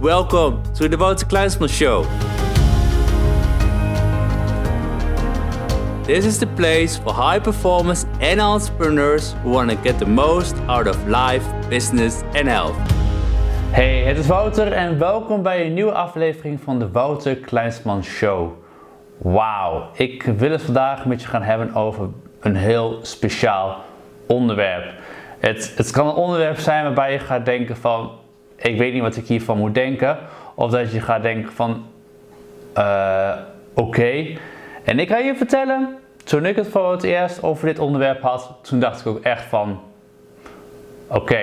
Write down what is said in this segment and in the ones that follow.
Welcome to the Wouter Kleinsman Show. This is the place for high performers and entrepreneurs who want to get the most out of life, business and health. Hey, het is Wouter en welkom bij een nieuwe aflevering van de Wouter Kleinsman Show. Wauw, ik wil het vandaag met je gaan hebben over een heel speciaal onderwerp. Het, het kan een onderwerp zijn waarbij je gaat denken van, ik weet niet wat ik hiervan moet denken. Of dat je gaat denken van, uh, oké. En ik ga je vertellen, toen ik het voor het eerst over dit onderwerp had, toen dacht ik ook echt van, oké,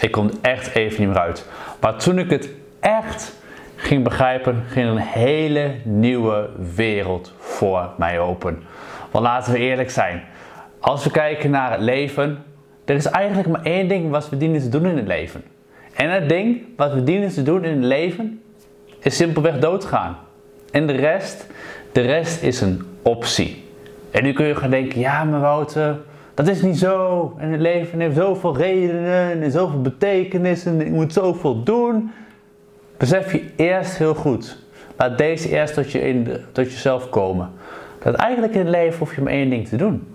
ik kom echt even niet meer uit. Maar toen ik het echt ging begrijpen, ging een hele nieuwe wereld voor mij open. Want laten we eerlijk zijn, als we kijken naar het leven, er is eigenlijk maar één ding wat we dienen te doen in het leven. En het ding wat we dienen te doen in het leven is simpelweg doodgaan. En de rest, de rest is een optie. En nu kun je gaan denken, ja maar Wouter, dat is niet zo. En het leven heeft zoveel redenen en zoveel betekenissen en ik moet zoveel doen. Besef je eerst heel goed. Laat deze eerst tot, je in tot jezelf komen. Dat eigenlijk in het leven hoef je maar één ding te doen.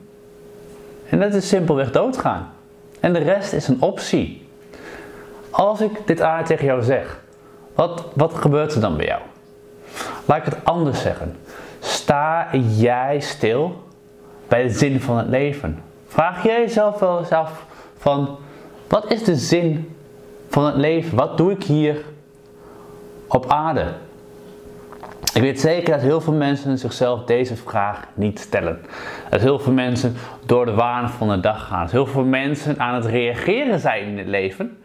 En dat is simpelweg doodgaan. En de rest is een optie. Als ik dit aan tegen jou zeg, wat, wat gebeurt er dan bij jou? Laat ik het anders zeggen. Sta jij stil bij de zin van het leven? Vraag jij jezelf wel eens af van, wat is de zin van het leven? Wat doe ik hier op aarde? Ik weet zeker dat heel veel mensen zichzelf deze vraag niet stellen. Dat heel veel mensen door de waan van de dag gaan. Dat heel veel mensen aan het reageren zijn in het leven.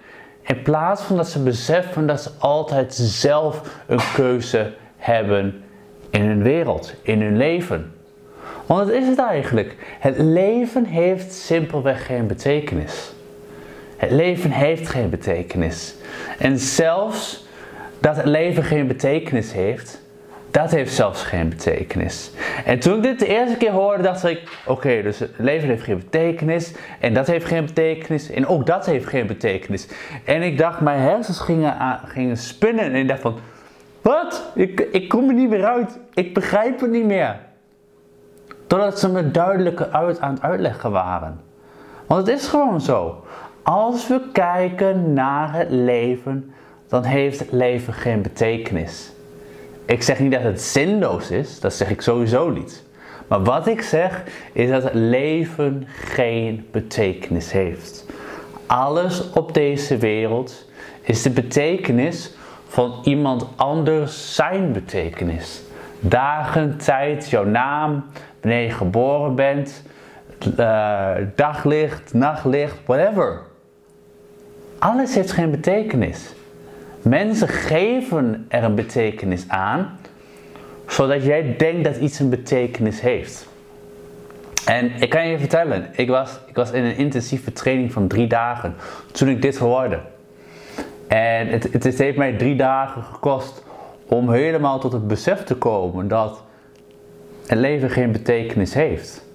In plaats van dat ze beseffen dat ze altijd zelf een keuze hebben in hun wereld, in hun leven. Want dat is het eigenlijk. Het leven heeft simpelweg geen betekenis. Het leven heeft geen betekenis. En zelfs dat het leven geen betekenis heeft, dat heeft zelfs geen betekenis. En toen ik dit de eerste keer hoorde, dacht ik: oké, dus het leven heeft geen betekenis. En dat heeft geen betekenis. En ook dat heeft geen betekenis. En ik dacht, mijn hersens gingen, gingen spinnen. En ik dacht van: wat? Ik, ik kom er niet meer uit. Ik begrijp het niet meer. Totdat ze me duidelijker uit aan het uitleggen waren. Want het is gewoon zo. Als we kijken naar het leven, dan heeft het leven geen betekenis. Ik zeg niet dat het zinloos is, dat zeg ik sowieso niet. Maar wat ik zeg is dat het leven geen betekenis heeft. Alles op deze wereld is de betekenis van iemand anders zijn betekenis. Dagen, tijd, jouw naam, wanneer je geboren bent, uh, daglicht, nachtlicht, whatever. Alles heeft geen betekenis. Mensen geven er een betekenis aan, zodat jij denkt dat iets een betekenis heeft. En ik kan je vertellen, ik was, ik was in een intensieve training van drie dagen toen ik dit hoorde. En het, het heeft mij drie dagen gekost om helemaal tot het besef te komen dat het leven geen betekenis heeft.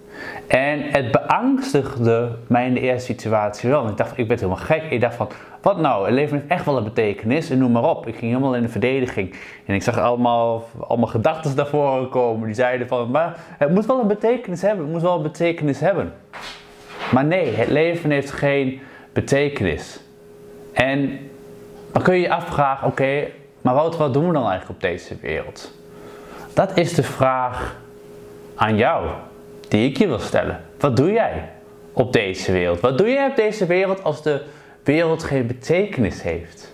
En het beangstigde mij in de eerste situatie wel. Ik dacht, ik ben helemaal gek. Ik dacht van, wat nou? Het leven heeft echt wel een betekenis en noem maar op. Ik ging helemaal in de verdediging. En ik zag allemaal, allemaal gedachten daarvoor komen. Die zeiden van, maar het moet wel een betekenis hebben. Het moet wel een betekenis hebben. Maar nee, het leven heeft geen betekenis. En dan kun je je afvragen, oké, maar wat, wat doen we dan eigenlijk op deze wereld? Dat is de vraag aan jou, die ik je wil stellen. Wat doe jij op deze wereld? Wat doe jij op deze wereld als de wereld geen betekenis heeft?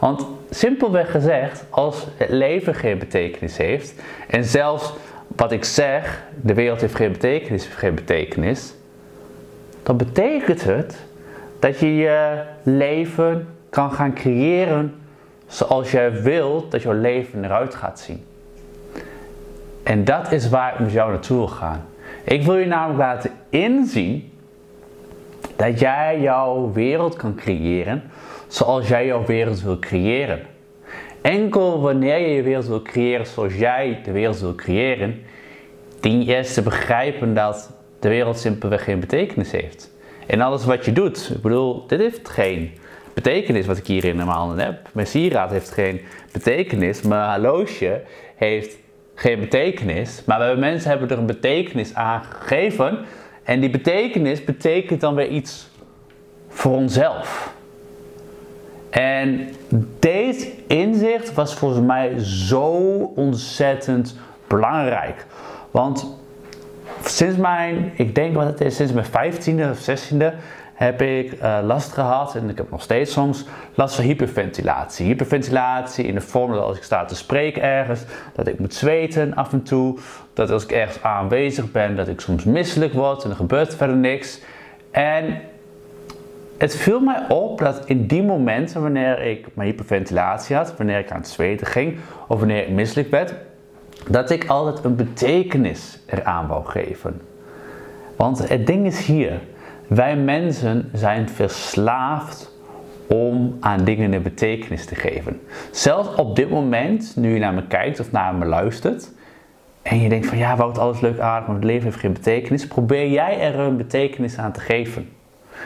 Want simpelweg gezegd, als het leven geen betekenis heeft, en zelfs wat ik zeg, de wereld heeft geen betekenis, heeft geen betekenis, dan betekent het dat je je leven kan gaan creëren zoals jij wilt dat jouw leven eruit gaat zien. En dat is waar ik met jou naartoe wil gaan. Ik wil je namelijk laten inzien dat jij jouw wereld kan creëren zoals jij jouw wereld wil creëren. Enkel wanneer je je wereld wil creëren zoals jij de wereld wil creëren, dien je eerst te begrijpen dat de wereld simpelweg geen betekenis heeft. En alles wat je doet, ik bedoel, dit heeft geen betekenis wat ik hier in mijn handen heb. Mijn sieraad heeft geen betekenis. Mijn horloge heeft geen betekenis. Maar we mensen hebben er een betekenis aan gegeven. En die betekenis betekent dan weer iets voor onszelf. En deze inzicht was volgens mij zo ontzettend belangrijk. Want sinds mijn, ik denk wat het is, sinds mijn 15e of 16e heb ik uh, last gehad en ik heb nog steeds soms last van hyperventilatie. Hyperventilatie in de vorm dat als ik sta te spreken ergens, dat ik moet zweten af en toe, dat als ik ergens aanwezig ben, dat ik soms misselijk word en er gebeurt verder niks. En het viel mij op dat in die momenten, wanneer ik mijn hyperventilatie had, wanneer ik aan het zweten ging of wanneer ik misselijk werd, dat ik altijd een betekenis eraan wou geven. Want het ding is hier, wij mensen zijn verslaafd om aan dingen een betekenis te geven. Zelfs op dit moment, nu je naar me kijkt of naar me luistert, en je denkt van ja, Wout, alles leuk aardig, maar het leven heeft geen betekenis, probeer jij er een betekenis aan te geven.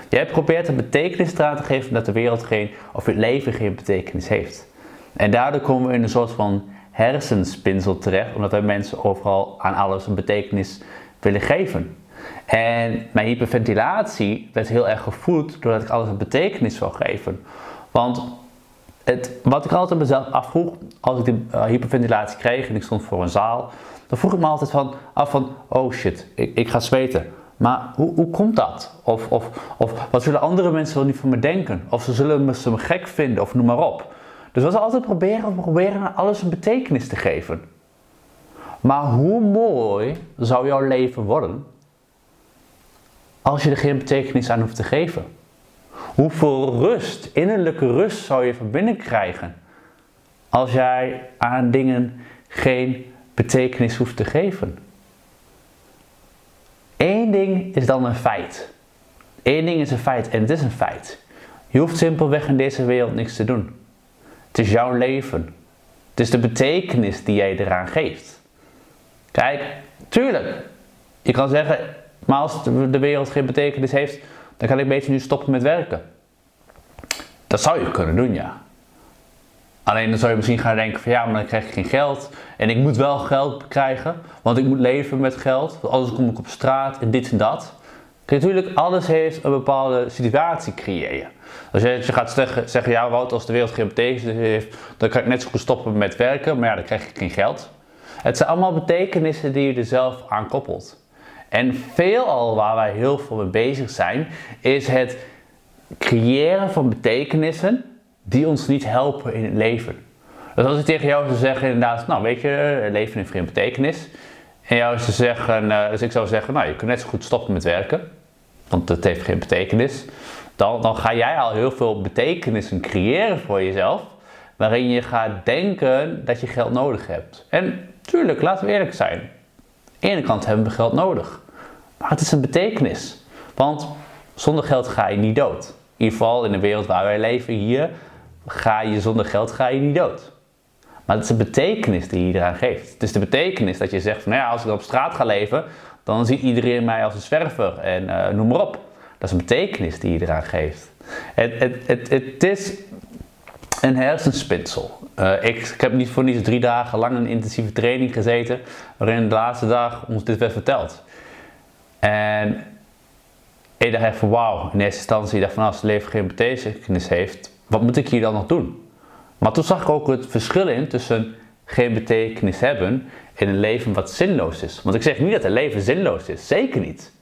Jij probeert een betekenis eraan te geven dat de wereld geen, of het leven geen betekenis heeft. En daardoor komen we in een soort van hersenspinsel terecht, omdat wij mensen overal aan alles een betekenis willen geven. En mijn hyperventilatie werd heel erg gevoed doordat ik alles een betekenis zou geven. Want het, wat ik altijd mezelf afvroeg, als ik de uh, hyperventilatie kreeg en ik stond voor een zaal, dan vroeg ik me altijd van, af van, oh shit, ik, ga zweten. Maar hoe, hoe komt dat? Of, of, of wat zullen andere mensen wel niet van me denken? Of ze zullen me, ze me gek vinden, of noem maar op. Dus we altijd proberen, proberen alles een betekenis te geven. Maar hoe mooi zou jouw leven worden als je er geen betekenis aan hoeft te geven? Hoeveel rust, innerlijke rust zou je van binnen krijgen als jij aan dingen geen betekenis hoeft te geven? Eén ding is dan een feit. Eén ding is een feit en het is een feit. Je hoeft simpelweg in deze wereld niks te doen. Het is jouw leven. Het is de betekenis die jij eraan geeft. Kijk, tuurlijk. Je kan zeggen, maar als de wereld geen betekenis heeft, dan kan ik beter nu stoppen met werken. Dat zou je kunnen doen, ja. Alleen dan zou je misschien gaan denken van ja, maar dan krijg ik geen geld. En ik moet wel geld krijgen, want ik moet leven met geld. Want anders kom ik op straat en dit en dat. Natuurlijk, alles heeft een bepaalde situatie creëren. Als je, gaat zeggen, ja Wout, als de wereld geen betekenis heeft, dan kan ik net zo goed stoppen met werken. Maar ja, dan krijg ik geen geld. Het zijn allemaal betekenissen die je er zelf aan koppelt. En veelal waar wij heel veel mee bezig zijn, is het creëren van betekenissen die ons niet helpen in het leven. Dus als ik tegen jou zou zeggen, inderdaad, nou weet je, leven heeft geen betekenis. En jou zou zeggen, uh, dus ik zou zeggen, nou je kunt net zo goed stoppen met werken, want het heeft geen betekenis. Dan, dan ga jij al heel veel betekenissen creëren voor jezelf, waarin je gaat denken dat je geld nodig hebt. En tuurlijk, laten we eerlijk zijn. De ene kant hebben we geld nodig. Maar het is een betekenis. Want zonder geld ga je niet dood. In ieder geval in de wereld waar wij leven hier, ga je zonder geld ga je niet dood. Maar het is de betekenis die je eraan geeft. Het is de betekenis dat je zegt van nou ja, als ik op straat ga leven, dan ziet iedereen mij als een zwerver en uh, noem maar op. Dat is een betekenis die je eraan geeft. Het, het, het, het is een hersenspinsel. Uh, ik, ik, heb niet voor niets drie dagen lang een intensieve training gezeten, waarin de laatste dag ons dit werd verteld. En ik dacht even, wauw, in eerste instantie dacht van als het leven geen betekenis heeft, wat moet ik hier dan nog doen? Maar toen zag ik ook het verschil in tussen geen betekenis hebben en een leven wat zinloos is. Want ik zeg niet dat een leven zinloos is, zeker niet.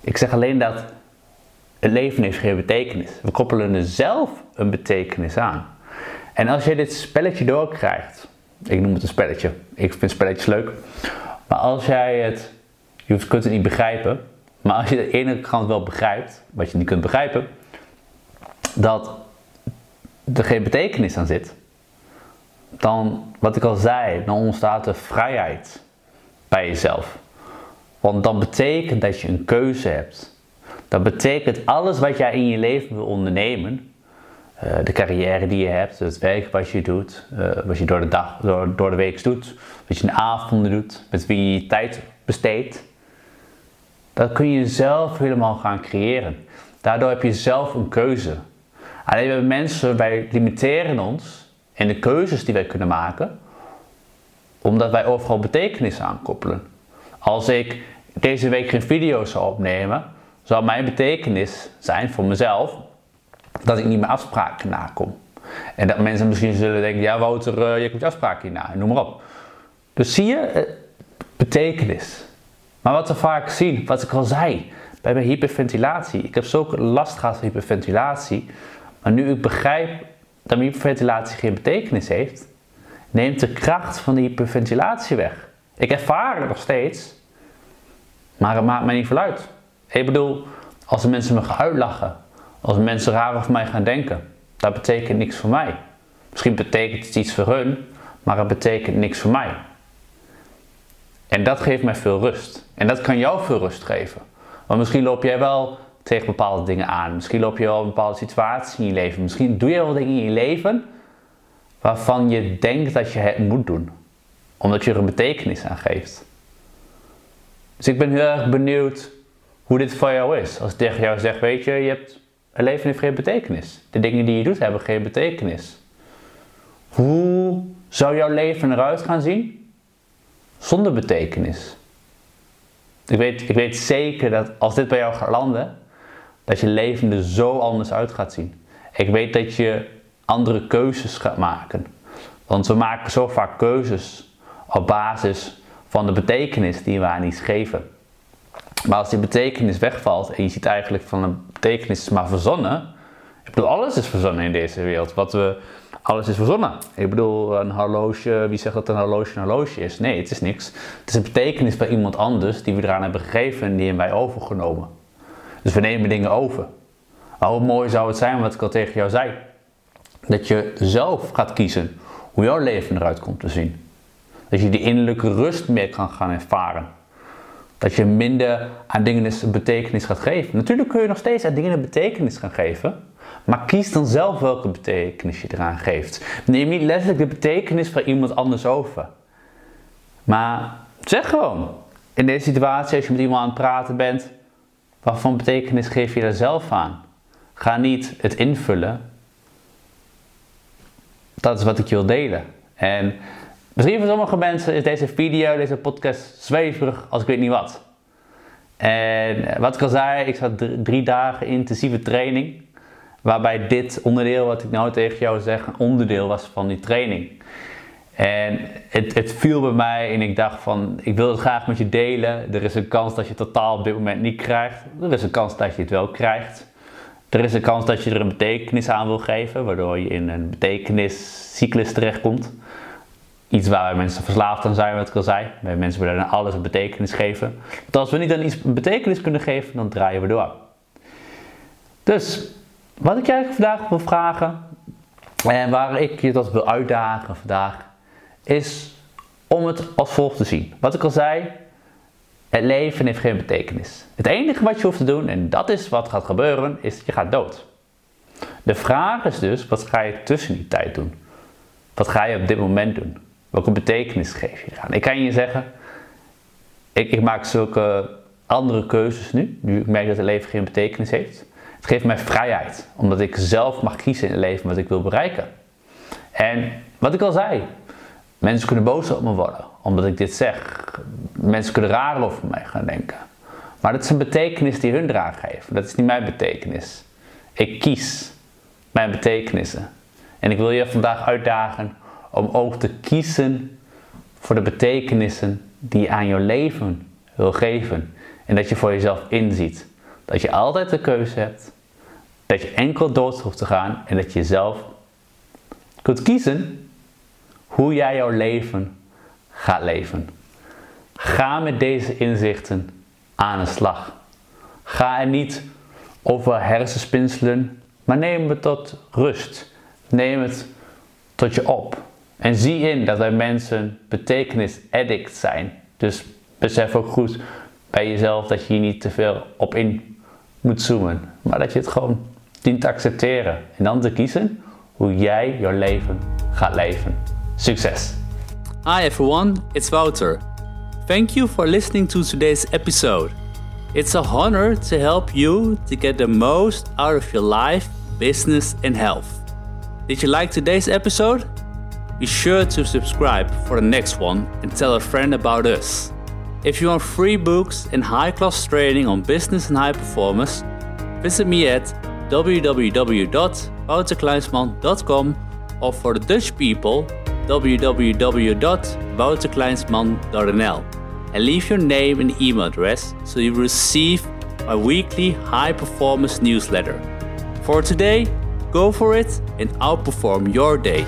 Ik zeg alleen dat het leven geen betekenis. We koppelen er zelf een betekenis aan. En als je dit spelletje doorkrijgt, ik noem het een spelletje, ik vind spelletjes leuk, maar als jij het, je kunt het niet begrijpen, maar als je de ene kant wel begrijpt, wat je niet kunt begrijpen, dat er geen betekenis aan zit, dan, wat ik al zei, dan ontstaat er vrijheid bij jezelf. Want dan betekent dat je een keuze hebt. Dat betekent alles wat jij in je leven wil ondernemen, uh, de carrière die je hebt, het werk wat je doet, uh, wat je door de, dag, door, de week doet, wat je in de avonden doet, met wie je tijd besteedt, dat kun je zelf helemaal gaan creëren. Daardoor heb je zelf een keuze. Alleen we mensen, wij limiteren ons in de keuzes die wij kunnen maken, omdat wij overal betekenis aankoppelen. Als ik deze week geen video's zou opnemen, zou mijn betekenis zijn voor mezelf dat ik niet meer afspraken nakom. En dat mensen misschien zullen denken, ja Wouter, uh, je komt je afspraken niet na, noem maar op. Dus zie je, uh, betekenis. Maar wat we vaak zien, wat ik al zei, bij mijn hyperventilatie. Ik heb zulke last gehad van hyperventilatie. Maar nu ik begrijp dat mijn hyperventilatie geen betekenis heeft, neemt de kracht van de hyperventilatie weg. Ik ervaar het nog steeds, maar het maakt mij niet veel uit. Ik bedoel, als de mensen me gaan uitlachen, als mensen raar over mij gaan denken, dat betekent niks voor mij. Misschien betekent het iets voor hun, maar het betekent niks voor mij. En dat geeft mij veel rust. En dat kan jou veel rust geven. Want misschien loop jij wel tegen bepaalde dingen aan. Misschien loop je wel een bepaalde situatie in je leven. Misschien doe je wel dingen in je leven waarvan je denkt dat je het moet doen. Omdat je er een betekenis aan geeft. Dus ik ben heel erg benieuwd hoe dit voor jou is. Als ik tegen jou zeg, weet je, je hebt, een leven heeft geen betekenis. De dingen die je doet hebben geen betekenis. Hoe zou jouw leven eruit gaan zien zonder betekenis? Ik weet, ik weet zeker dat als dit bij jou gaat landen, dat je leven er zo anders uit gaat zien. Ik weet dat je andere keuzes gaat maken. Want we maken zo vaak keuzes op basis van de betekenis die we aan iets geven. Maar als die betekenis wegvalt en je ziet eigenlijk van een betekenis maar verzonnen. Ik bedoel, alles is verzonnen in deze wereld. Wat we, alles is verzonnen. Ik bedoel, een horloge, wie zegt dat een horloge een horloge is? Nee, het is niks. Het is een betekenis bij iemand anders die we eraan hebben gegeven en die hebben wij overgenomen. Dus we nemen dingen over. Maar hoe mooi zou het zijn, wat ik al tegen jou zei, dat je zelf gaat kiezen hoe jouw leven eruit komt te zien. Dat je die innerlijke rust meer kan gaan ervaren. Dat je minder aan dingen een betekenis gaat geven. Natuurlijk kun je nog steeds aan dingen betekenis gaan geven. Maar kies dan zelf welke betekenis je eraan geeft. Neem niet letterlijk de betekenis van iemand anders over. Maar zeg gewoon. In deze situatie, als je met iemand aan het praten bent, wat voor betekenis geef je daar zelf aan? Ga niet het invullen. Dat is wat ik je wil delen. En misschien voor sommige mensen is deze video, deze podcast zweverig als ik weet niet wat. En wat ik al zei, ik zat drie dagen intensieve training. Waarbij dit onderdeel wat ik nou tegen jou zeg, onderdeel was van die training. En het, het, viel bij mij en ik dacht van, ik wil het graag met je delen. Er is een kans dat je het totaal op dit moment niet krijgt. Er is een kans dat je het wel krijgt. Er is een kans dat je er een betekenis aan wil geven, waardoor je in een betekeniscyclus terechtkomt. Iets waar mensen verslaafd aan zijn, wat ik al zei. Bij mensen willen alles een betekenis geven. Want als we niet aan iets een betekenis kunnen geven, dan draaien we door. Dus, wat ik eigenlijk vandaag wil vragen, en waar ik je tot wil uitdagen vandaag, is om het als volgt te zien. Wat ik al zei, het leven heeft geen betekenis. Het enige wat je hoeft te doen, en dat is wat gaat gebeuren, is je gaat dood. De vraag is dus, wat ga je tussen die tijd doen? Wat ga je op dit moment doen? Welke betekenis geef je eraan? Ik kan je zeggen, ik, ik maak zulke andere keuzes nu, nu ik merk dat het leven geen betekenis heeft. Het geeft mij vrijheid, omdat ik zelf mag kiezen in het leven wat ik wil bereiken. En wat ik al zei, Mensen kunnen boos op me worden, omdat ik dit zeg. Mensen kunnen raar over mij gaan denken. Maar dat is een betekenis die hun eraan geven. Dat is niet mijn betekenis. Ik kies mijn betekenissen. En ik wil je vandaag uitdagen om ook te kiezen voor de betekenissen die je aan je leven wil geven. En dat je voor jezelf inziet. Dat je altijd de keuze hebt. Dat je enkel dood hoeft te gaan. En dat je zelf kunt kiezen hoe jij jouw leven gaat leven. Ga met deze inzichten aan de slag. Ga er niet over hersenspinselen, maar neem het tot rust. Neem het tot je op. En zie in dat wij mensen betekenis addict zijn. Dus besef ook goed bij jezelf dat je hier niet te veel op in moet zoomen. Maar dat je het gewoon dient te accepteren. En dan te kiezen hoe jij jouw leven gaat leven. Success! Hi everyone, it's Wouter. Thank you for listening to today's episode. It's a honor to help you to get the most out of your life, business and health. Did you like today's episode? Be sure to subscribe for the next one and tell a friend about us. If you want free books and high class training on business and high performance, visit me at www.wouterkleinsman.com or for the Dutch people, www.wouterkleinsman.nl and leave your name and email address so you receive my weekly high performance newsletter. For today, go for it and outperform your day.